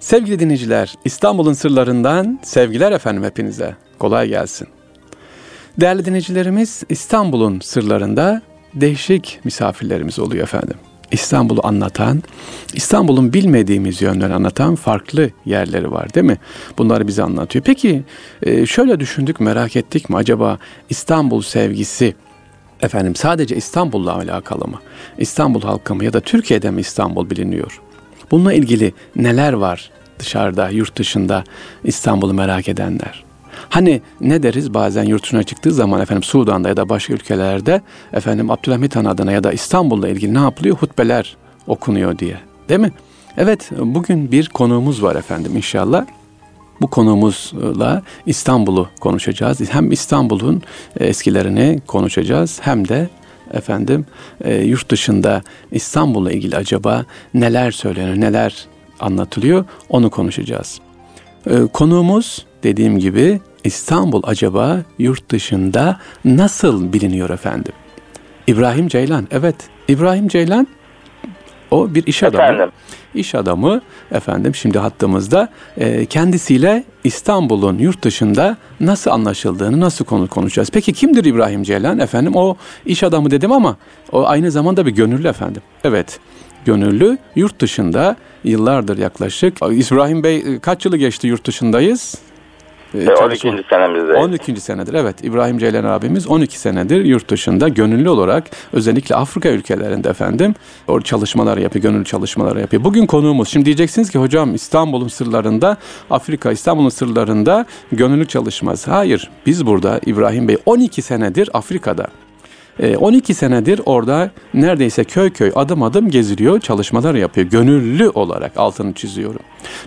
Sevgili dinleyiciler, İstanbul'un sırlarından sevgiler efendim hepinize. Kolay gelsin. Değerli dinleyicilerimiz, İstanbul'un sırlarında değişik misafirlerimiz oluyor efendim. İstanbul'u anlatan, İstanbul'un bilmediğimiz yönlerini anlatan farklı yerleri var değil mi? Bunları bize anlatıyor. Peki e, şöyle düşündük merak ettik mi acaba İstanbul sevgisi efendim sadece İstanbul'la alakalı mı? İstanbul halkı mı ya da Türkiye'de mi İstanbul biliniyor? Bununla ilgili neler var dışarıda, yurt dışında İstanbul'u merak edenler? Hani ne deriz bazen yurt dışına çıktığı zaman efendim Sudan'da ya da başka ülkelerde efendim Abdülhamit Han adına ya da İstanbul'la ilgili ne yapılıyor? Hutbeler okunuyor diye. Değil mi? Evet bugün bir konuğumuz var efendim inşallah. Bu konuğumuzla İstanbul'u konuşacağız. Hem İstanbul'un eskilerini konuşacağız hem de efendim e, yurt dışında İstanbul'la ilgili acaba neler söyleniyor, neler anlatılıyor onu konuşacağız. E, konuğumuz dediğim gibi İstanbul acaba yurt dışında nasıl biliniyor efendim? İbrahim Ceylan. Evet, İbrahim Ceylan o bir iş adamı. Efendim? İş adamı efendim şimdi hattımızda e, kendisiyle İstanbul'un yurt dışında nasıl anlaşıldığını nasıl konu konuşacağız. Peki kimdir İbrahim Ceylan efendim? O iş adamı dedim ama o aynı zamanda bir gönüllü efendim. Evet. Gönüllü yurt dışında yıllardır yaklaşık. İbrahim Bey kaç yılı geçti yurt dışındayız? E, 12. senemizde. 12. senedir evet. İbrahim Ceylan abimiz 12 senedir yurt dışında gönüllü olarak özellikle Afrika ülkelerinde efendim o çalışmalar yapıyor, gönüllü çalışmalar yapıyor. Bugün konuğumuz şimdi diyeceksiniz ki hocam İstanbul'un sırlarında Afrika İstanbul'un sırlarında gönüllü çalışması. Hayır biz burada İbrahim Bey 12 senedir Afrika'da 12 senedir orada neredeyse köy köy adım adım geziliyor, çalışmalar yapıyor. Gönüllü olarak altını çiziyorum.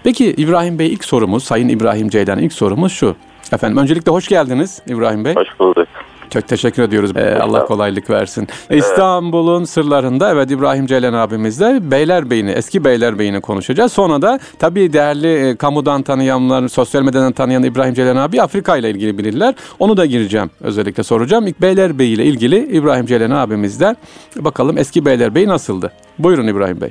Peki İbrahim Bey ilk sorumuz, Sayın İbrahim Ceylan ilk sorumuz şu. Efendim öncelikle hoş geldiniz İbrahim Bey. Hoş bulduk. Çok teşekkür ediyoruz. Ee, Allah kolaylık versin. Evet. İstanbul'un sırlarında evet İbrahim Ceylan abimizle Beylerbeyi'ni, eski Beylerbeyi'ni konuşacağız. Sonra da tabii değerli e, kamudan tanıyanlar, sosyal medyadan tanıyan İbrahim Ceylan abi Afrika ile ilgili bilirler. Onu da gireceğim özellikle soracağım. İlk Beylerbeyi ile ilgili İbrahim Ceylan abimizden bakalım eski Beylerbeyi nasıldı? Buyurun İbrahim Bey.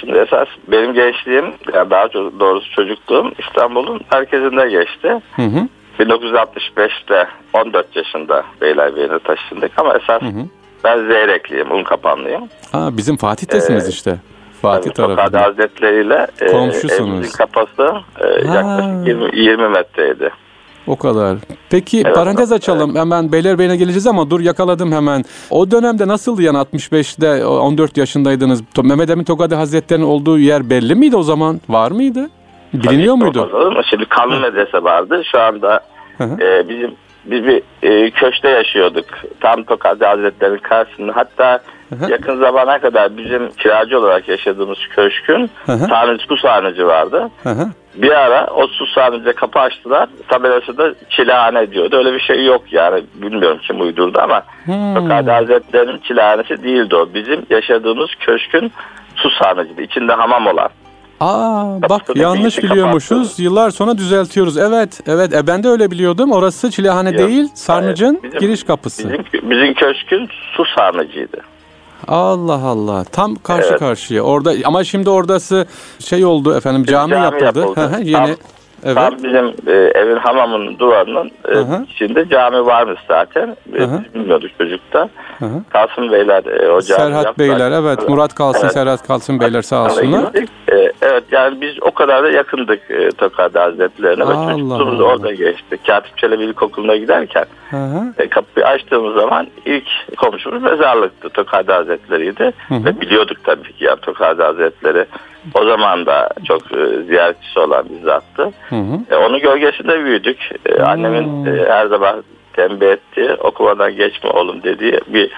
Şimdi esas benim gençliğim, yani daha doğrusu çocukluğum İstanbul'un merkezinde geçti. Hı hı. 1965'te 14 yaşında Beylerbeyi'ne taşındık ama esas hı hı. ben Zeyrekliyim, Unkapanlıyım. Aa, bizim Fatih'tesiniz ee, işte. Fatih tarafında. Tokat Hazretleri ile e, evimizin kapısı e, yaklaşık 20, 20 metreydi. O kadar. Peki evet, parantez açalım. Evet. Hemen Beylerbeyi'ne geleceğiz ama dur yakaladım hemen. O dönemde nasıldı yani 65'te 14 yaşındaydınız? Mehmet Emin Tokadi Hazretleri'nin olduğu yer belli miydi o zaman? Var mıydı? Biliniyor muydu? Şimdi kanlı medrese vardı. Şu anda e, bizim biz bir e, köşte yaşıyorduk. Tam Tokadı Hazretleri'nin karşısında. Hatta Hı-hı. yakın zamana kadar bizim kiracı olarak yaşadığımız köşkün sarnıcı, su sarnıcı vardı. Hı-hı. Bir ara o su sarnıcıya kapı açtılar. Tabelası da çilehane diyordu. Öyle bir şey yok yani. Bilmiyorum kim uydurdu ama hmm. Tokadı Hazretleri'nin çilehanesi değildi o. Bizim yaşadığımız köşkün su sarnıcıydı. İçinde hamam olan. Aa bak yanlış biliyormuşuz. Kapattı. Yıllar sonra düzeltiyoruz. Evet, evet. E, ben de öyle biliyordum. Orası Çilehane Yok. değil, Sarnıcın bizim, giriş kapısı. Bizim, bizim köşkün su sarnıcıydı. Allah Allah. Tam karşı evet. karşıya. Orada ama şimdi oradası şey oldu efendim cami, cami yapıldı. yapıldı. Yeni Tam Evet. Tam bizim e, evin hamamının duvarının e, içinde cami varmış zaten. E, biz bilmiyorduk çocukta. Hı-hı. Kalsın Beyler e, o cami Serhat yaptılar. Beyler evet. Murat Kalsın, evet. Serhat Kalsın Beyler sağ olsunlar. E, evet yani biz o kadar da yakındık e, Tokadi Hazretlerine Allah ve çocukluğumuz orada geçti. Katip Çelebi İlkokulu'na giderken e, kapıyı açtığımız zaman ilk komşumuz mezarlıktı. Tokadi Hazretleri'ydi. Hı-hı. Ve biliyorduk tabii ki yani Tokadi Hazretleri o zaman da çok e, ziyaretçisi olan bir zattı. Hı hı. E, onun gölgesinde büyüdük. E, annemin e, her zaman tembih ettiği okumadan geçme oğlum dediği bir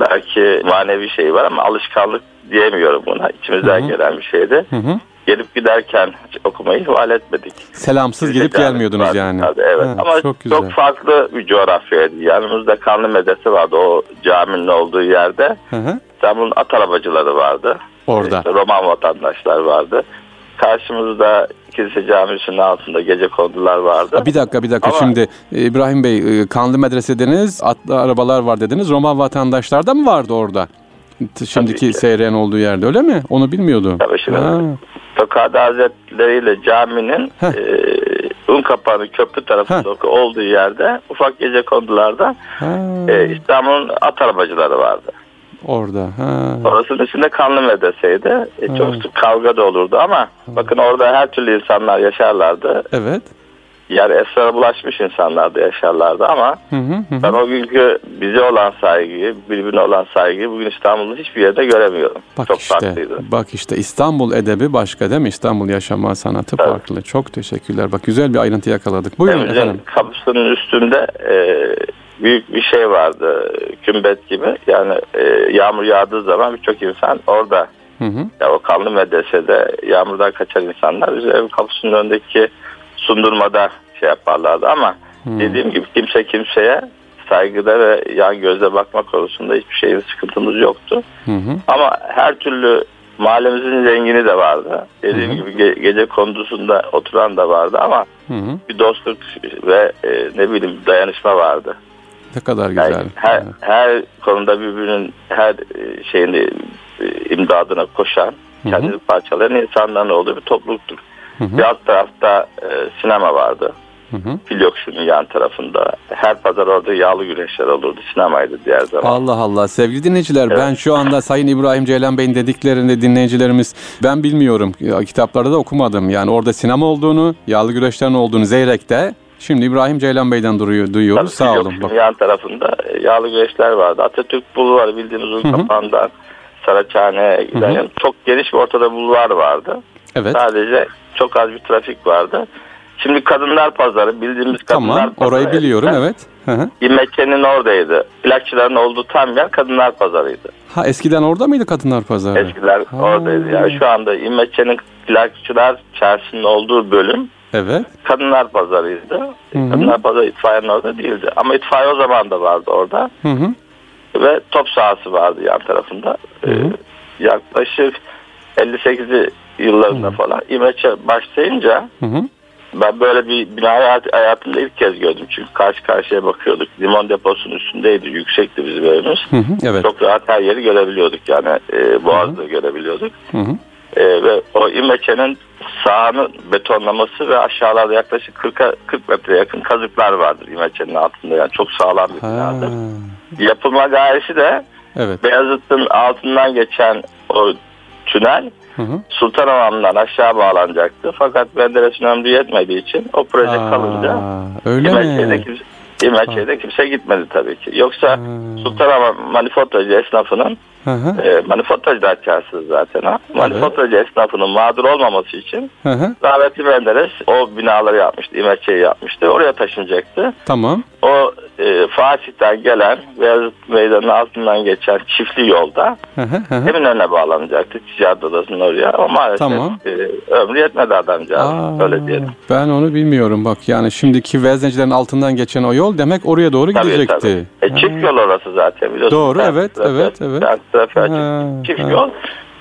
belki manevi şey var ama alışkanlık diyemiyorum buna. İçimizden hı hı. gelen bir şeydi. Hı hı. Gelip giderken okumayı ihmal etmedik. Selamsız Biz gelip gelmiyordunuz vardı, yani. Tabii, evet ha, ama çok, güzel. çok farklı bir coğrafyaydı. Yanımızda Kanlı Medrese vardı o caminin olduğu yerde. Hı hı. İstanbul'un at arabacıları vardı. Orada. İşte Roman vatandaşlar vardı. Karşımızda kilise camisinin altında gece kondular vardı. Bir dakika bir dakika Ama, şimdi e, İbrahim Bey e, Kanlı Medrese dediniz, atlı arabalar var dediniz. Roman vatandaşlar da mı vardı orada? Şimdiki seyreyen olduğu yerde öyle mi? Onu bilmiyordum. Tabii şimdi. Tokada Hazretleri ile caminin e, un kapağının köprü tarafında Heh. olduğu yerde ufak gece kondularda e, İstanbul'un at arabacıları vardı. Orada. Ha. Orasının içinde kanlı medreseydi. E, çok sık kavga da olurdu ama ha. bakın orada her türlü insanlar yaşarlardı. Evet yani esrara bulaşmış insanlar da yaşarlardı ama hı hı hı. ben o günkü bize olan saygıyı, birbirine olan saygıyı bugün İstanbul'da hiçbir yerde göremiyorum. Bak Çok işte, farklıydı. Bak işte İstanbul edebi başka değil mi? İstanbul yaşama sanatı evet. farklı. Çok teşekkürler. Bak güzel bir ayrıntı yakaladık. Buyurun Temizin efendim. kapısının üstünde e, büyük bir şey vardı. Kümbet gibi. Yani e, yağmur yağdığı zaman birçok insan orada Hı hı. Ya o kanlı medresede yağmurdan kaçan insanlar ev kapısının önündeki sundurmada şey yaparlardı ama hmm. dediğim gibi kimse kimseye saygıda ve yan gözle bakma konusunda hiçbir şeyin sıkıntımız yoktu. Hı Ama her türlü mahallemizin zengini de vardı. Dediğim hı gibi ge- gece kondusunda oturan da vardı ama hı bir dostluk ve e, ne bileyim dayanışma vardı. Ne kadar güzel. Yani her, evet. her konuda birbirinin her e, şeyini e, imdadına koşan, kendini parçalayan insanların olduğu bir topluluktur. Hı hı. Bir alt tarafta e, sinema vardı. Filyokşu'nun yan tarafında. Her pazar orada yağlı güreşler olurdu. Sinemaydı diğer zaman. Allah Allah. Sevgili dinleyiciler evet. ben şu anda Sayın İbrahim Ceylan Bey'in dediklerini dinleyicilerimiz ben bilmiyorum. Kitaplarda da okumadım. Yani orada sinema olduğunu, yağlı güreşlerin olduğunu Zeyrek'te Şimdi İbrahim Ceylan Bey'den duruyor, duyuyoruz. Tabii, Sağ olun. Bak. Yan tarafında e, yağlı güreşler vardı. Atatürk Bulvarı bildiğiniz uzun kapağından Saraçhane'ye giden çok geniş bir ortada bulvar vardı. Evet. Sadece çok az bir trafik vardı. Şimdi kadınlar pazarı bildiğimiz kadınlar tamam, pazarı. orayı biliyorum evet. Hı İmekçe'nin oradaydı. Plakçıların olduğu tam yer kadınlar pazarıydı. Ha eskiden orada mıydı kadınlar pazarı? Eskiler ha. oradaydı. Yani şu anda İmekçe'nin plakçılar çarşının olduğu bölüm Evet. Kadınlar pazarıydı. Hı-hı. Kadınlar pazarı itfaiyenin orada değildi. Ama itfaiye o zaman da vardı orada. Hı hı. Ve top sahası vardı yan tarafında. Ee, yaklaşık 58'i yıllarında Hı. falan İmeç'e başlayınca Hı. ben böyle bir binayı hayatımda ilk kez gördüm. Çünkü karşı karşıya bakıyorduk. Limon deposunun üstündeydi. Yüksekti bizim evimiz. Evet. Çok rahat her yeri görebiliyorduk. Yani e, Boğaz'da hı hı. görebiliyorduk. Hı hı. E, ve o İmeç'enin sahanın betonlaması ve aşağılarda yaklaşık 40'a 40 metre yakın kazıklar vardır İmeç'enin altında. Yani çok sağlam bir binadır. Yapılma gayesi de evet. Beyazıt'ın altından geçen o tünel Hı hı. Sultanhamam'dan aşağı bağlanacaktı. Fakat Menderes'in ömrü yetmediği için o proje Aa, kalınca öyle mi? Kimse, İmekçe'de kimse gitmedi tabii ki. Yoksa Sultanhamam manifaturacı esnafının Hı hı. E, manifaturacı açarsınız zaten ha. Manifaturacı evet. esnafının mağdur olmaması için hı hı. rahmetli Menderes o binaları yapmıştı, İmekçe'yi yapmıştı. Oraya taşınacaktı. Tamam. O e, Fatih'ten gelen Beyazıt Meydanı'nın altından geçen çiftli yolda hı hı hı. Eminönü'ne bağlanacaktı. Ticaret Odası'nın oraya. O maalesef tamam. e, ömrü yetmedi adamcağız. Öyle diyelim. Ben onu bilmiyorum bak. Yani şimdiki veznecilerin altından geçen o yol demek oraya doğru tabii, gidecekti. Tabii. E, çift yol orası zaten biliyorsun. Doğru evet evet evet. evet trafiğe açık çift yol.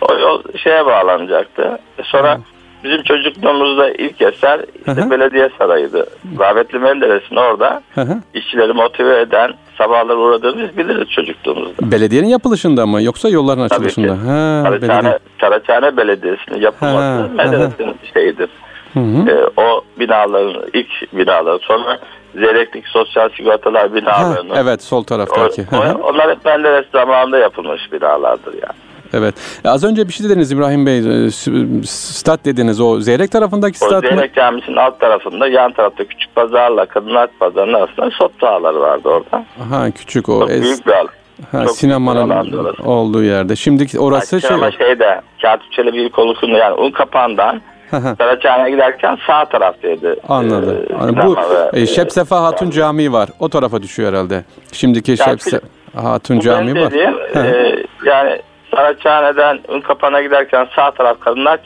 O yol şeye bağlanacaktı. Sonra bizim çocukluğumuzda ilk eser işte Hı-hı. belediye sarayıydı. Rahmetli Menderes'in orada Hı-hı. işçileri motive eden sabahları uğradığımız biliriz çocukluğumuzda. Belediyenin yapılışında mı yoksa yolların açılışında? Tabii ki. Ha. Saraçhane Belediyesi'nin yapılması Menderes'in şeyidir. Hı hı. E, o binaların ilk binaları sonra Zeyrek'teki sosyal sigortalar binalarını. Ha, evet sol taraftaki. O, o, onlar hep Menderes zamanında yapılmış binalardır yani. Evet. Az önce bir şey dediniz İbrahim Bey. E, stat dediniz. O Zeyrek tarafındaki stat mı? O Zeyrek Camisi'nin alt tarafında yan tarafta küçük pazarla kadınlar pazarının arasında sot sahaları vardı orada. Ha küçük o. Çok es... büyük bir alan. Ha, Çok sinemanın olduğu yerde. Şimdiki orası yani şey... şeyde Katip Çelebi İlkokulu'nda yani un kapağından Saraçhane'ye giderken sağ taraftaydı. Anladım. Ee, Bu ve, e, Şepsefa Hatun yani. Camii var. O tarafa düşüyor herhalde. Şimdiki yani, Şepsefa Hatun Camii var. Dediğim, e, yani Saraçhane'den Unkapan'a giderken sağ taraf kadınlar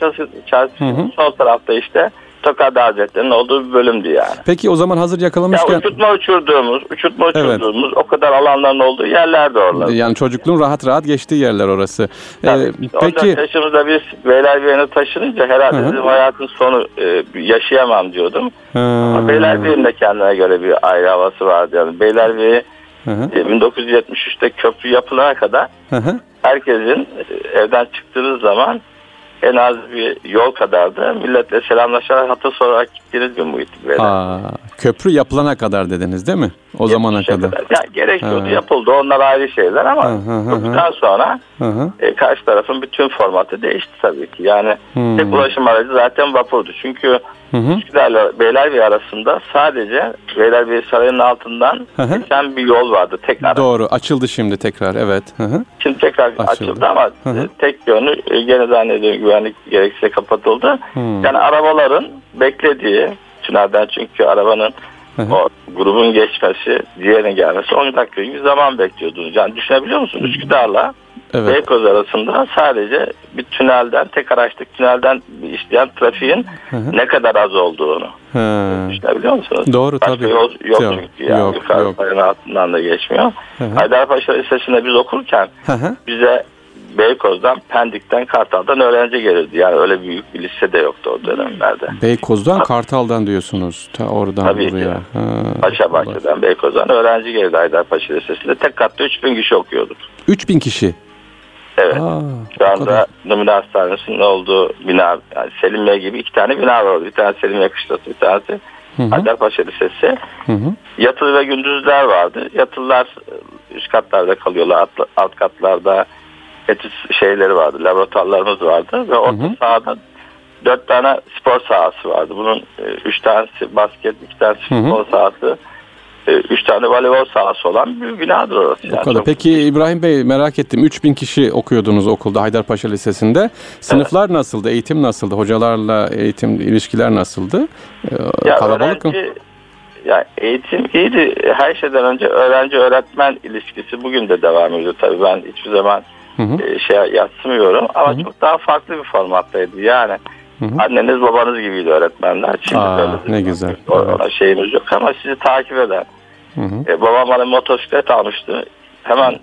çarşısı, sol tarafta işte Tokat Hazretleri'nin olduğu bir bölümdü yani. Peki o zaman hazır yakalamışken... Ya uçurtma uçurduğumuz, uçurtma uçurduğumuz evet. o kadar alanların olduğu yerlerdi oralar. Yani çocukluğun rahat rahat geçtiği yerler orası. Tabii. Ee, peki... Yaşımızda biz Beylerbeyi'ne taşınınca herhalde Hı-hı. bizim hayatın sonu e, yaşayamam diyordum. Hı-hı. Ama Beylerbeyi'nin de kendine göre bir ayrı havası vardı. Yani Beylerbeyi e, 1973'te köprü yapılana kadar Hı-hı. herkesin e, evden çıktığı zaman en az bir yol kadar da milletle selamlaşarak hatır sorarak gittiğiniz bir muhit. Aa, köprü yapılana kadar dediniz değil mi? O zamana kadar. kadar. Ya, gerekiyordu yapıldı onlar ayrı şeyler ama daha sonra e, karşı tarafın bütün formatı değişti tabii ki. Yani hmm. tek ulaşım aracı zaten vapurdu. Çünkü Hı hı. Üsküdar'la Beylerbeyi arasında sadece Beylerbeyi Sarayı'nın altından hı hı. geçen bir yol vardı tek araç. Doğru açıldı şimdi tekrar evet. Hı hı. Şimdi tekrar açıldı, açıldı ama hı hı. tek yönü e, gene zannediyorum güvenlik gerekçesiyle kapatıldı. Hı. Yani arabaların beklediği tünelden çünkü arabanın hı hı. o grubun geçmesi, diğerinin gelmesi 10 dakika gibi zaman bekliyordunuz. Yani düşünebiliyor musunuz? Üsküdar'la evet. Beykoz arasında sadece bir tünelden, tek araçlık tünelden işleyen trafiğin hı hı. ne kadar az olduğunu hı. düşünebiliyor musunuz? Doğru Başka tabii. Yol, yok, yok yani yok, yukarı yok. altından da geçmiyor. Hı hı. Haydarpaşa Lisesi'nde biz okurken hı hı. bize Beykoz'dan, Pendik'ten, Kartal'dan öğrenci gelirdi. Yani öyle büyük bir lise de yoktu o dönemlerde. Beykoz'dan, Kartal'dan diyorsunuz. Ta oradan Tabii buraya. Ki. Bahçe'den, Beykoz'dan öğrenci gelirdi Haydarpaşa Lisesi'nde. Tek katta 3000 kişi okuyorduk. 3000 kişi? Evet. Aa, Şu anda Numune Hastanesi'nin olduğu bina, yani Selimiye gibi iki tane bina var. Bir tane Selimiye Kışlası, bir tanesi Haydarpaşa Lisesi. Hı hı. Yatılı ve gündüzler vardı. Yatılılar üst katlarda kalıyorlar, alt katlarda etüt şeyleri vardı, laboratuvarlarımız vardı ve orta hı hı. sahada dört tane spor sahası vardı. Bunun e, üç tanesi basket, iki tanesi spor sahası, e, üç tane voleybol sahası olan bir binadır orası. Yani. O kadar. Peki İbrahim Bey merak ettim. 3000 kişi okuyordunuz okulda Haydarpaşa Lisesi'nde. Sınıflar evet. nasıldı? Eğitim nasıldı? Hocalarla eğitim ilişkiler nasıldı? Ee, ya Kalabalık öğrenci, mı? Ya eğitim iyiydi. Her şeyden önce öğrenci öğretmen ilişkisi bugün de devam ediyor tabii. Ben hiçbir zaman hı hı. E, şey yatsımıyorum ama hı hı. çok daha farklı bir formattaydı. Yani Hı hı. Anneniz babanız gibiydi öğretmenler. Şimdi Aa, ne güzel. Ona evet. şeyimiz yok ama sizi takip eden. Hı hı. E, babam bana motosiklet almıştı. Hemen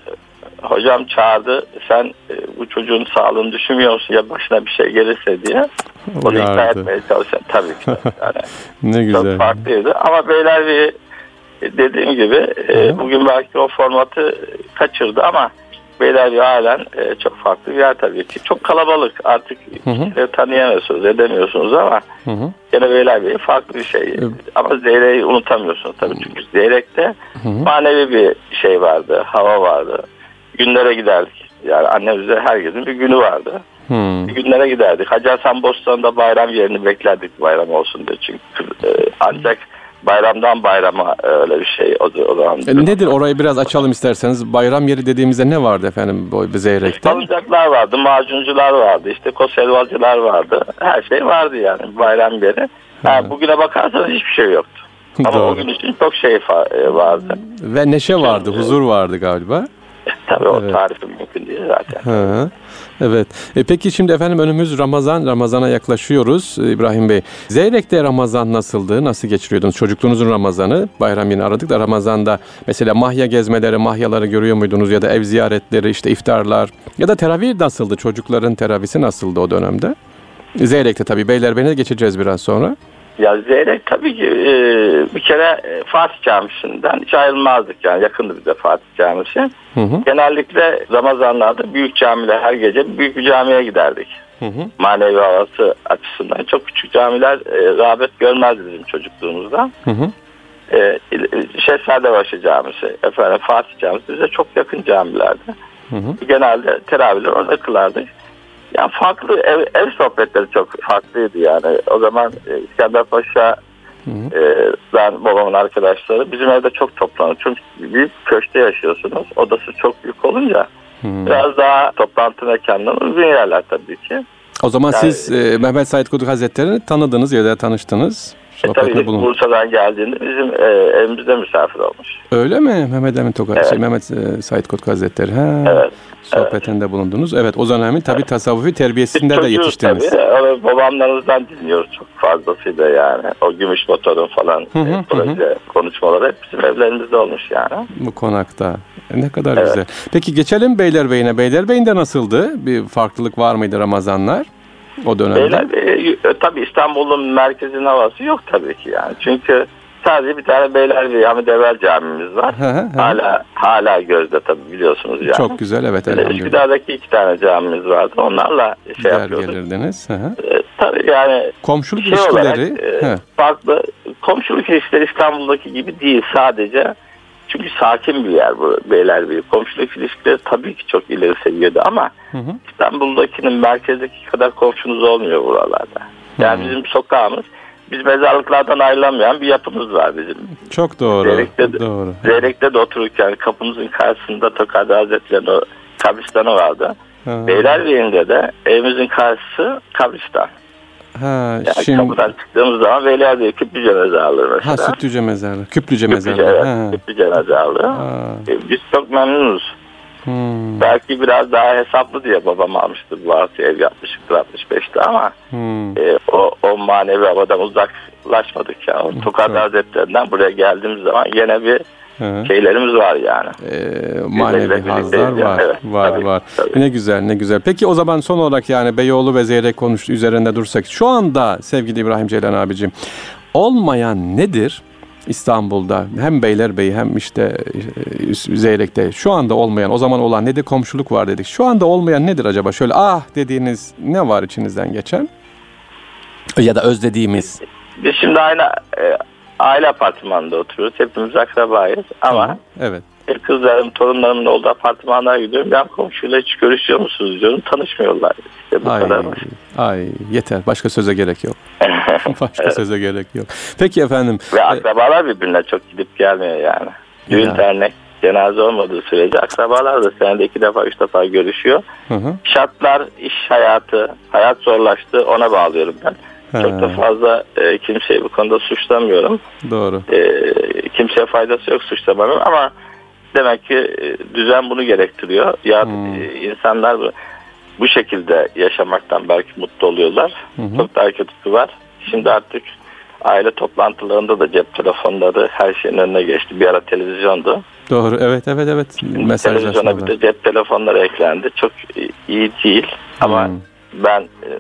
hocam çağırdı. Sen e, bu çocuğun sağlığını düşünmüyor musun ya başına bir şey gelirse diye. Onu ikna etmeye çalışan tabii ki. Yani ne güzel. Çok farklıydı ama beyler bir dediğim gibi e, bugün belki o formatı kaçırdı ama Beylerbeyi halen e, çok farklı bir yer tabii ki. Çok kalabalık artık hı hı. tanıyamıyorsunuz edemiyorsunuz ama hı hı. gene Beylerbeyi farklı bir şey. Evet. Ama Zeyrek'i unutamıyorsunuz tabii. Çünkü Zeyrek'te hı hı. manevi bir şey vardı, hava vardı. Günlere giderdik. Yani annemizde herkesin bir günü vardı. Hmm. Günlere giderdik. Hacı Hasan Bostan'da bayram yerini beklerdik bayram olsun diye. Çünkü e, ancak bayramdan bayrama e, öyle bir şey o, o zaman. E, nedir orayı biraz açalım isterseniz. Bayram yeri dediğimizde ne vardı efendim bu Zeyrek'te? Salıncaklar vardı, macuncular vardı, işte konservacılar vardı. Her şey vardı yani bayram yeri. Ha. bugüne bakarsanız hiçbir şey yoktu. Ama Doğru. o gün için çok şey e, vardı. Ve neşe vardı, huzur vardı galiba. Tabii o evet. tarifi mümkün değil zaten. Hı. Evet. E peki şimdi efendim önümüz Ramazan. Ramazan'a yaklaşıyoruz e, İbrahim Bey. Zeyrek'te Ramazan nasıldı? Nasıl geçiriyordunuz? Çocukluğunuzun Ramazan'ı. Bayram yine aradık da Ramazan'da mesela mahya gezmeleri, mahyaları görüyor muydunuz? Ya da ev ziyaretleri, işte iftarlar. Ya da teravih nasıldı? Çocukların teravisi nasıldı o dönemde? Zeyrek'te tabii. Beylerbeyi'ne geçeceğiz biraz sonra. Ya Zeyrek tabii ki e, bir kere e, Fatih Camisi'nden hiç ayrılmazdık yani yakındı bize Fatih Camisi. Hı hı. Genellikle Ramazanlarda büyük camiler her gece büyük bir camiye giderdik. Hı hı. Manevi havası açısından çok küçük camiler e, rağbet görmezdi bizim çocukluğumuzda. Hı hı. E, Şehzadebaşı Camisi, efendim Fatih Camisi bize çok yakın camilerdi. Hı hı. Genelde teravihler orada kılardık. Yani farklı ev, ev sohbetleri çok farklıydı yani. O zaman e, İskender Paşa e, ben babamın arkadaşları bizim evde çok toplanır. Çünkü bir köşte yaşıyorsunuz. Odası çok büyük olunca hı. biraz daha toplantı mekanları uzun yerler tabii ki. O zaman yani, siz e, Mehmet Said Kuduk Hazretleri'ni tanıdınız ya da tanıştınız. E tabii bulun. Bursa'dan geldiğinde bizim e, evimizde misafir olmuş. Öyle mi? Mehmet Emin Tokat, evet. şey, Mehmet e, Said Kutku Hazretleri. Ha. Evet. Sohbetinde evet. bulundunuz. Evet o dönemin tabii evet. tasavvufi terbiyesinde de yetiştiniz. Tabii. Babamlarımızdan dinliyoruz çok fazlasıyla yani. O gümüş motorun falan hı hı, e, proje hı. konuşmaları hep bizim evlerimizde olmuş yani. Bu konakta. E, ne kadar evet. güzel. Peki geçelim Beylerbeyi'ne. Beylerbeyi'nde nasıldı? Bir farklılık var mıydı Ramazanlar? O dönemde? Beyler, e, tabii İstanbul'un merkezin havası yok tabii ki yani. Çünkü sadece bir tane Beylerbeyi Hamid Evvel camimiz var. hala hala gözde tabii biliyorsunuz yani. Çok güzel evet. Üsküdar'daki iki tane camimiz vardı. Onlarla şey Gider yapıyorduk. gelirdiniz. Hı hı. E, tabii yani komşuluk şey ilişkileri olarak, e, farklı. Komşuluk ilişkileri İstanbul'daki gibi değil sadece. Çünkü sakin bir yer bu Beylerbeyi. Komşuluk ilişkileri tabii ki çok ileri seviyede ama hı hı. İstanbul'dakinin merkezdeki kadar komşunuz olmuyor buralarda. Yani hı hı. bizim sokağımız biz mezarlıklardan ayrılamayan bir yapımız var bizim. Çok doğru. Zeyrek'te, doğru. Zeyrek'te de otururken kapımızın karşısında Tokadı Hazretleri'nin o kabristanı vardı. Beylerbeyi'nde de evimizin karşısı kabristan. Ha, yani şimdi... kapıdan çıktığımız zaman Beylerbeyi Küplüce mezarlığı mesela. Ha Sütlüce mezarlığı. Küplüce, Küplüce mezarlığı. Ha. Küplüce mezarlığı. Ha. Biz çok memnunuz. Hmm. Belki biraz daha hesaplı diye babam almıştı bu artı ev yapmıştır 65'te ama hmm. e, o, o manevi havadan uzaklaşmadık yani. O Tokat. Hazretlerinden buraya geldiğimiz zaman yine bir Hı. şeylerimiz var yani. Ee, manevi hazlar var. Evet, var tabii, var. Tabii. Ne güzel ne güzel. Peki o zaman son olarak yani Beyoğlu ve Zeyrek konuştu üzerinde dursak. Şu anda sevgili İbrahim Ceylan abicim olmayan nedir? İstanbul'da hem Beylerbeyi hem işte e, Zeyrek'te şu anda olmayan o zaman olan ne de komşuluk var dedik. Şu anda olmayan nedir acaba? Şöyle ah dediğiniz ne var içinizden geçen? Ya da özlediğimiz. Biz şimdi aynı e, aile apartmanında oturuyoruz. Hepimiz akrabayız ama Hı, evet. kızlarım, torunlarımın olduğu apartmanlara gidiyorum. Ben komşuyla hiç görüşüyor musunuz diyorum. Tanışmıyorlar. İşte bu ay, kadar Ay yeter. Başka söze gerek yok. Başka evet. söze gerek yok. Peki efendim. Ve akrabalar birbirine çok gidip gelmiyor yani. Düğün ya. dernek cenaze olmadığı sürece akrabalar da senede iki defa üç defa görüşüyor. Hı hı. Şartlar, iş hayatı, hayat zorlaştı ona bağlıyorum ben. He. Çok da fazla e, kimseyi bu konuda suçlamıyorum. Doğru. E, kimseye faydası yok suçlamanın ama demek ki e, düzen bunu gerektiriyor. Ya hmm. e, insanlar bu, bu şekilde yaşamaktan belki mutlu oluyorlar. Hı hı. Çok daha kötüsü var. Şimdi artık aile toplantılarında da cep telefonları her şeyin önüne geçti. Bir ara televizyondu. Doğru evet evet evet. Mesaj Televizyona bir de cep telefonları eklendi. Çok iyi değil ama hmm. ben e,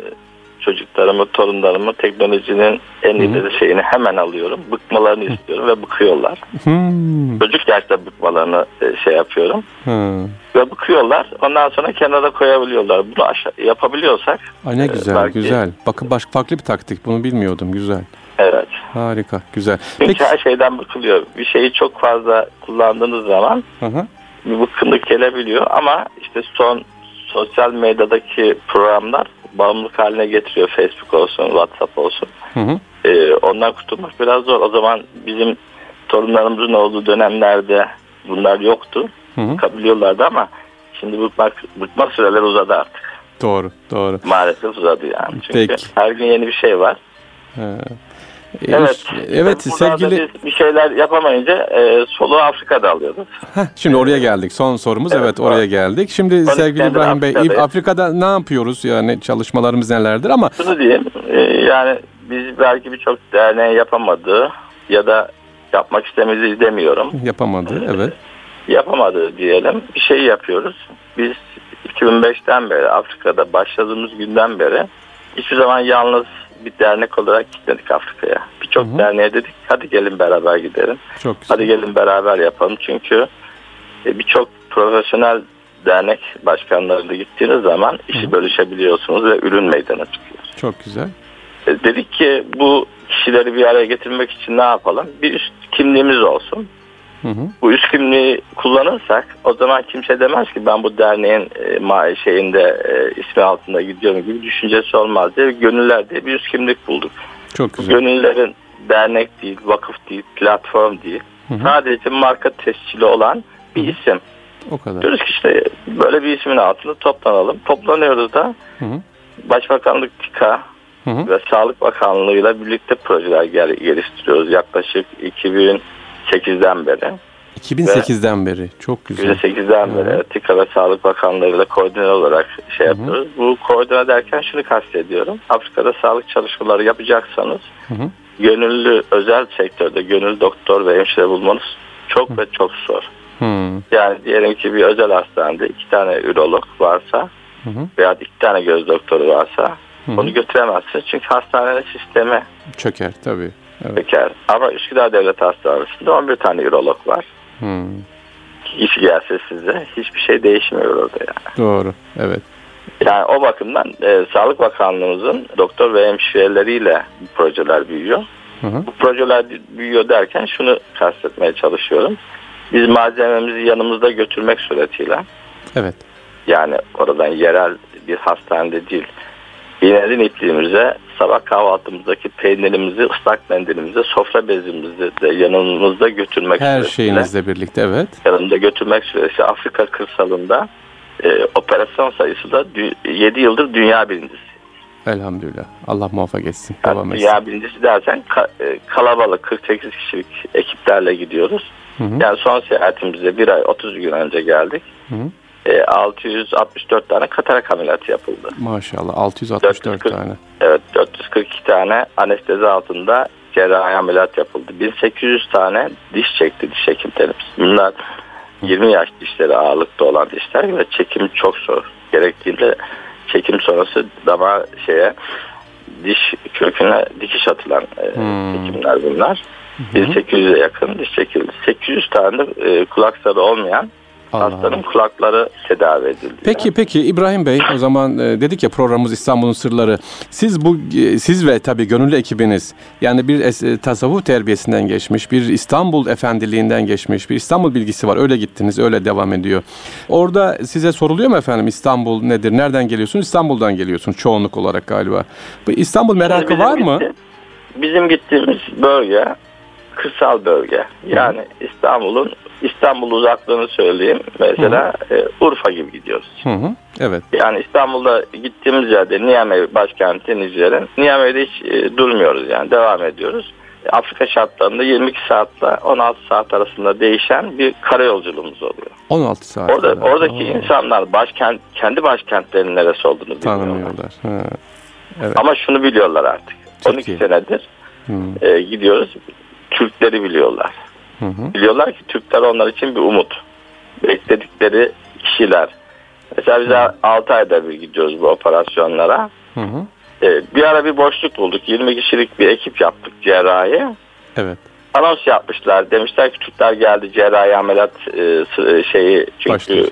çocuklarımı, torunlarımı teknolojinin en ileri şeyini hemen alıyorum. Bıkmalarını istiyorum ve bıkıyorlar. Hmm. Çocuk yaşta bıkmalarını e, şey yapıyorum. Hmm. Ve bıkıyorlar. Ondan sonra kenara koyabiliyorlar. Bunu aşağı, yapabiliyorsak. Ay ne e, güzel, belki... güzel. Bakın başka farklı bir taktik. Bunu bilmiyordum. Güzel. Evet. Harika, güzel. Çünkü Peki. her şeyden bıkılıyor. Bir şeyi çok fazla kullandığınız zaman hı hı. bir bıkkınlık gelebiliyor ama işte son sosyal medyadaki programlar bağımlılık haline getiriyor. Facebook olsun, WhatsApp olsun. Hı hı. Ee, ondan kurtulmak biraz zor. O zaman bizim torunlarımızın olduğu dönemlerde bunlar yoktu. Hı hı. Kabiliyorlardı ama şimdi bıkmak, bıkma süreleri uzadı artık. Doğru, doğru. Maalesef uzadı yani. Çünkü Peki. her gün yeni bir şey var. He. Evet. Evet sevgili bir şeyler yapamayınca e, soluğu Afrika'da alıyoruz. Heh, şimdi oraya geldik. Son sorumuz evet, evet oraya geldik. Şimdi sevgili İbrahim Bey Afrika'da, Afrika'da ne yapıyoruz? Yani çalışmalarımız nelerdir ama Şunu diyeyim. E, yani biz belki birçok derneğin yapamadığı ya da yapmak istemediği demiyorum. Yapamadı evet. Yapamadı diyelim. Bir şey yapıyoruz. Biz 2005'ten beri Afrika'da başladığımız günden beri hiçbir zaman yalnız bir dernek olarak gitmedik Afrika'ya. Birçok derneğe dedik hadi gelin beraber gidelim. Çok güzel. Hadi gelin beraber yapalım. Çünkü e, birçok profesyonel dernek başkanlarıyla gittiğiniz zaman işi Hı-hı. bölüşebiliyorsunuz ve ürün meydana çıkıyor. Çok güzel. E, dedik ki bu kişileri bir araya getirmek için ne yapalım? Bir üst kimliğimiz olsun. Hı hı. Bu üst kimliği kullanırsak o zaman kimse demez ki ben bu derneğin e, şeyinde e, ismi altında gidiyorum gibi düşüncesi olmaz diye gönüller diye bir üst kimlik bulduk. Çok güzel. Gönüllerin dernek değil, vakıf değil, platform değil. Hı hı. Sadece marka tescili olan bir isim. O kadar. Diyoruz ki işte böyle bir ismin altında toplanalım. Toplanıyoruz da hı hı. Başbakanlık TİKA hı hı. ve Sağlık Bakanlığı'yla birlikte projeler geliştiriyoruz. Yaklaşık 2000 2008'den beri. 2008'den beri. Çok güzel. 2008'den beri evet. TİKA ve Sağlık Bakanlığı'yla koordine olarak şey yapıyoruz. Hı hı. Bu koordine derken şunu kastediyorum. Afrika'da sağlık çalışmaları yapacaksanız hı hı. gönüllü özel sektörde gönüllü doktor ve hemşire bulmanız çok hı. ve çok zor. Hı. Yani diyelim ki bir özel hastanede iki tane ürolog varsa hı hı. veya iki tane göz doktoru varsa Hı. Onu götüremezsiniz çünkü hastanenin sistemi çöker tabii. Evet. bekar. Ama Üsküdar Devlet Hastanesi'nde 11 tane ürolog var. Hmm. Kişi gelse size hiçbir şey değişmiyor orada yani. Doğru, evet. Yani o bakımdan e, Sağlık Bakanlığımızın doktor ve hemşireleriyle projeler büyüyor. Hı hı. Bu projeler büyüyor derken şunu kastetmeye çalışıyorum. Biz malzememizi yanımızda götürmek suretiyle evet. yani oradan yerel bir hastanede değil iğneden ipliğimize sabah kahvaltımızdaki peynirimizi, ıslak mendilimizi, sofra bezimizi de yanımızda götürmek Her şeyinizle birlikte evet. Yanımda götürmek suretiyle Afrika kırsalında e, operasyon sayısı da 7 yıldır dünya birincisi. Elhamdülillah. Allah muvaffak etsin. Devam yani etsin. Dünya birincisi dersen ka, e, kalabalık 48 kişilik ekiplerle gidiyoruz. Hı hı. Yani son seyahatimizde bir ay 30 gün önce geldik. Hı hı. E, 664 tane katarak ameliyatı yapıldı. Maşallah 664 440, tane. Evet 442 tane anestezi altında cerrahi ameliyat yapıldı. 1800 tane diş çekti diş hekimlerimiz. Bunlar 20 yaş dişleri ağırlıkta olan dişler ve çekim çok zor. Gerektiğinde çekim sonrası dama şeye diş köküne dikiş atılan e, hmm. çekimler bunlar. 1800'e yakın diş çekildi. 800 tane e, kulak olmayan Allah kulakları tedavi edildi. Peki peki İbrahim Bey o zaman e, dedik ya programımız İstanbul'un sırları. Siz bu e, siz ve tabii gönüllü ekibiniz yani bir e, tasavvuf terbiyesinden geçmiş, bir İstanbul efendiliğinden geçmiş, bir İstanbul bilgisi var. Öyle gittiniz, öyle devam ediyor. Orada size soruluyor mu efendim İstanbul nedir? Nereden geliyorsunuz? İstanbul'dan geliyorsunuz çoğunluk olarak galiba. Bu İstanbul merakı bizim var mı? Gitti, bizim gittiğimiz bölge kırsal bölge. Yani. İstanbul'un İstanbul uzaklığını söyleyeyim. Mesela hı hı. E, Urfa gibi gidiyoruz. Hı hı. Evet. Yani İstanbul'da gittiğimiz yerde Niamey başkenti Nijer'in. Niamey'de hiç e, durmuyoruz yani devam ediyoruz. Afrika şartlarında 22 saatle 16 saat arasında değişen bir karayolculuğumuz oluyor. 16 saat. Orada, oradaki Oo. insanlar başkent kendi başkentlerinin neresi olduğunu Tanımıyorlar. Evet. Ama şunu biliyorlar artık. Çok 12 iyi. senedir e, gidiyoruz. Türkleri biliyorlar. Hı hı. Biliyorlar ki Türkler onlar için bir umut. Bekledikleri kişiler. Mesela biz hı. 6 ayda bir gidiyoruz bu operasyonlara. Hı hı. Ee, bir ara bir boşluk bulduk. 20 kişilik bir ekip yaptık cerrahi. Evet. Anons yapmışlar. Demişler ki Türkler geldi cerrahi ameliyat e, e şeyi çünkü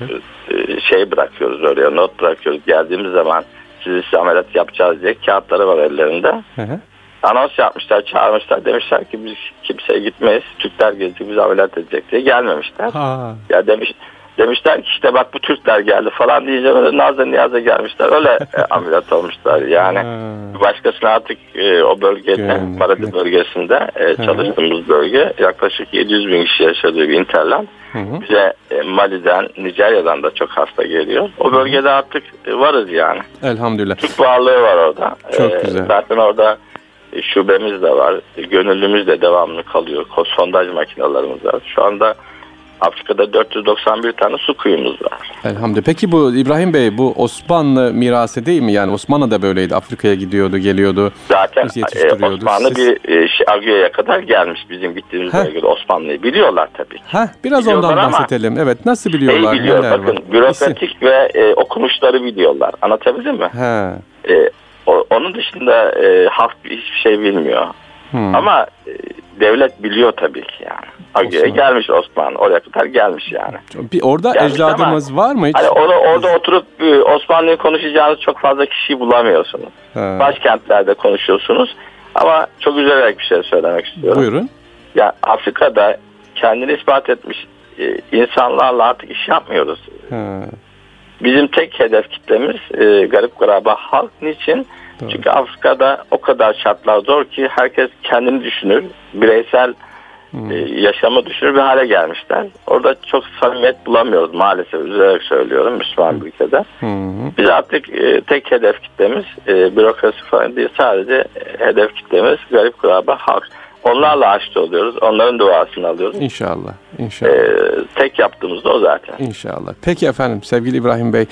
e, şey bırakıyoruz oraya not bırakıyoruz. Geldiğimiz zaman sizi ameliyat yapacağız diye kağıtları var ellerinde. Hı hı anons yapmışlar, çağırmışlar. Demişler ki biz kimseye gitmeyiz. Türkler gelecek, bizi ameliyat edecek diye gelmemişler. Ha. Ya demiş demişler ki işte bak bu Türkler geldi falan diyeceğim. Öyle Nazlı Niyaz'a gelmişler. Öyle e, ameliyat olmuşlar. Yani ha. başkasına artık e, o bölgede, Maradi bölgesinde e, çalıştığımız bölge yaklaşık 700 bin kişi yaşadığı bir interland. Bize e, Mali'den, Nijerya'dan da çok hasta geliyor. O bölgede artık e, varız yani. Elhamdülillah. Türk varlığı var orada. Çok e, güzel. Zaten orada şubemiz de var. E, gönüllümüz de devamlı kalıyor. Sondaj makinalarımız var. Şu anda Afrika'da 491 tane su kuyumuz var. Elhamdülillah. Peki bu İbrahim Bey bu Osmanlı mirası değil mi? Yani Osmanlı da böyleydi. Afrika'ya gidiyordu, geliyordu. Zaten e, Osmanlı Siz... bir e, şey, Agio'ya kadar gelmiş bizim gittiğimiz bölgede Osmanlı'yı. Biliyorlar tabii ki. Heh, biraz biliyorlar ondan bahsedelim. Evet nasıl biliyorlar? Şey biliyor, bakın var? bürokratik İsim. ve e, okumuşları biliyorlar. Anlatabildim mi? He. E, o, onun dışında e, halk hiçbir şey bilmiyor. Hmm. Ama e, devlet biliyor tabii ki yani. Agi'ye gelmiş Osmanlı. Oraya kadar gelmiş yani. Bir orada gelmiş ecdadımız ama, var mı hiç? Hani orada, orada oturup e, Osmanlı'yı konuşacağınız çok fazla kişiyi bulamıyorsunuz. Ha. Başkentlerde konuşuyorsunuz. Ama çok üzülerek bir şey söylemek istiyorum. Buyurun. Ya Afrika'da kendini ispat etmiş e, insanlarla artık iş yapmıyoruz. Ha. Bizim tek hedef kitlemiz e, garip garaba halk. Niçin? Doğru. Çünkü Afrika'da o kadar şartlar zor ki herkes kendini düşünür. Bireysel hmm. e, yaşamı düşünür bir hale gelmişler. Orada çok samimiyet bulamıyoruz maalesef. Üzülerek söylüyorum Müslüman bir ülkede. Hmm. Biz artık e, tek hedef kitlemiz e, bürokrasi falan değil. Sadece hedef kitlemiz garip kuraba halk. Onlarla aşçı oluyoruz. Onların duasını alıyoruz. İnşallah. İnşallah. Ee, tek yaptığımız da o zaten. İnşallah. Peki efendim sevgili İbrahim Bey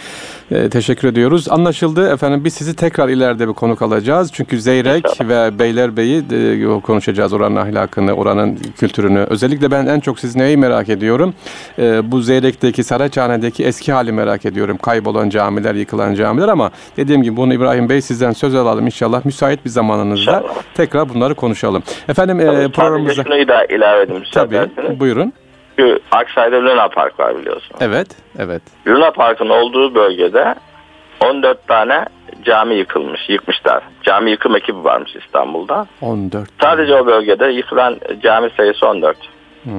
e, teşekkür ediyoruz. Anlaşıldı efendim biz sizi tekrar ileride bir konuk alacağız. Çünkü Zeyrek İnşallah. ve Beylerbeyi e, konuşacağız oranın ahlakını, oranın kültürünü. Özellikle ben en çok siz neyi merak ediyorum? E, bu Zeyrek'teki Saraçhane'deki eski hali merak ediyorum. Kaybolan camiler, yıkılan camiler ama dediğim gibi bunu İbrahim Bey sizden söz alalım inşallah. Müsait bir zamanınızda inşallah. tekrar bunları konuşalım. Efendim e, programımıza. Şunu da ilave edeyim Tabii buyurun. Çünkü Aksay'da Luna Park var biliyorsun. Evet, evet. Luna Park'ın olduğu bölgede 14 tane cami yıkılmış, yıkmışlar. Cami yıkım ekibi varmış İstanbul'da. 14. Sadece o bölgede yıkılan cami sayısı 14. Hmm.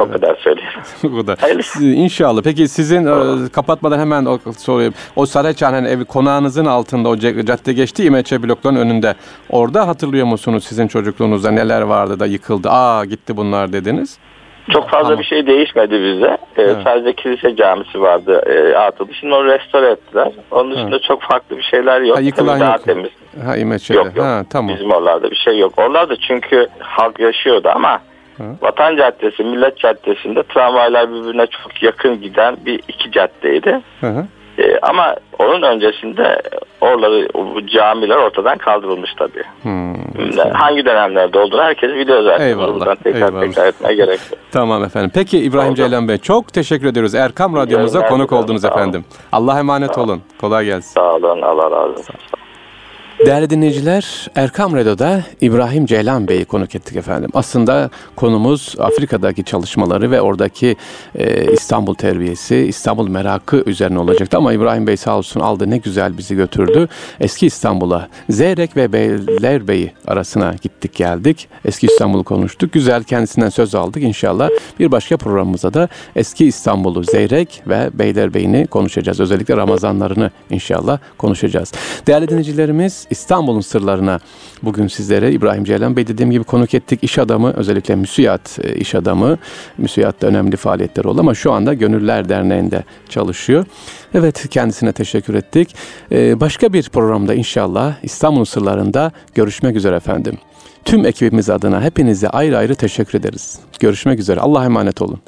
O evet. kadar söyleyeyim. o kadar. İnşallah. Peki sizin e, kapatmadan hemen o, sorayım. O Saraçhane'nin evi konağınızın altında o cadde geçti İmeçe blokların önünde. Orada hatırlıyor musunuz sizin çocukluğunuzda neler vardı da yıkıldı? Aa gitti bunlar dediniz. Çok fazla Ama... bir şey değişmedi bize. Ee, evet. Sadece kilise camisi vardı e, atıldı. Şimdi onu restore ettiler. Onun dışında evet. çok farklı bir şeyler yok. Ha, yıkılan daha yok. temiz. Ha, İmeçe'de. Yok yok. Ha, tamam. Bizim oralarda bir şey yok. Oralarda çünkü halk yaşıyordu ama Hı. Vatan Caddesi, Millet Caddesi'nde tramvaylar birbirine çok yakın giden bir iki caddeydi. Hı hı. Ee, ama onun öncesinde oraları, o camiler ortadan kaldırılmış tabii. Hmm, Hangi dönemlerde olduğunu herkes biliyor zaten. Eyvallah. Buradan tekrar eyvallah. tekrar etmeye gerek yok. tamam efendim. Peki İbrahim Oldu. Ceylan Bey çok teşekkür ediyoruz. Erkam Radyomuza konuk oldunuz efendim. Allah emanet olun. Kolay gelsin. Sağ olun. Allah razı olsun. Değerli dinleyiciler, Erkam Radyo'da İbrahim Ceylan Bey'i konuk ettik efendim. Aslında konumuz Afrika'daki çalışmaları ve oradaki e, İstanbul terbiyesi, İstanbul merakı üzerine olacaktı. Ama İbrahim Bey sağ olsun aldı ne güzel bizi götürdü. Eski İstanbul'a, Zeyrek ve Beylerbeyi arasına gittik geldik. Eski İstanbul'u konuştuk. Güzel kendisinden söz aldık. İnşallah bir başka programımızda da eski İstanbul'u, Zeyrek ve Beylerbeyi'ni konuşacağız. Özellikle Ramazanlarını inşallah konuşacağız. Değerli dinleyicilerimiz İstanbul'un sırlarına bugün sizlere İbrahim Ceylan Bey dediğim gibi konuk ettik. İş adamı özellikle müsiyat e, iş adamı. Müsiyatta önemli faaliyetler oldu ama şu anda Gönüller Derneği'nde çalışıyor. Evet kendisine teşekkür ettik. E, başka bir programda inşallah İstanbul'un sırlarında görüşmek üzere efendim. Tüm ekibimiz adına hepinize ayrı ayrı teşekkür ederiz. Görüşmek üzere. Allah'a emanet olun.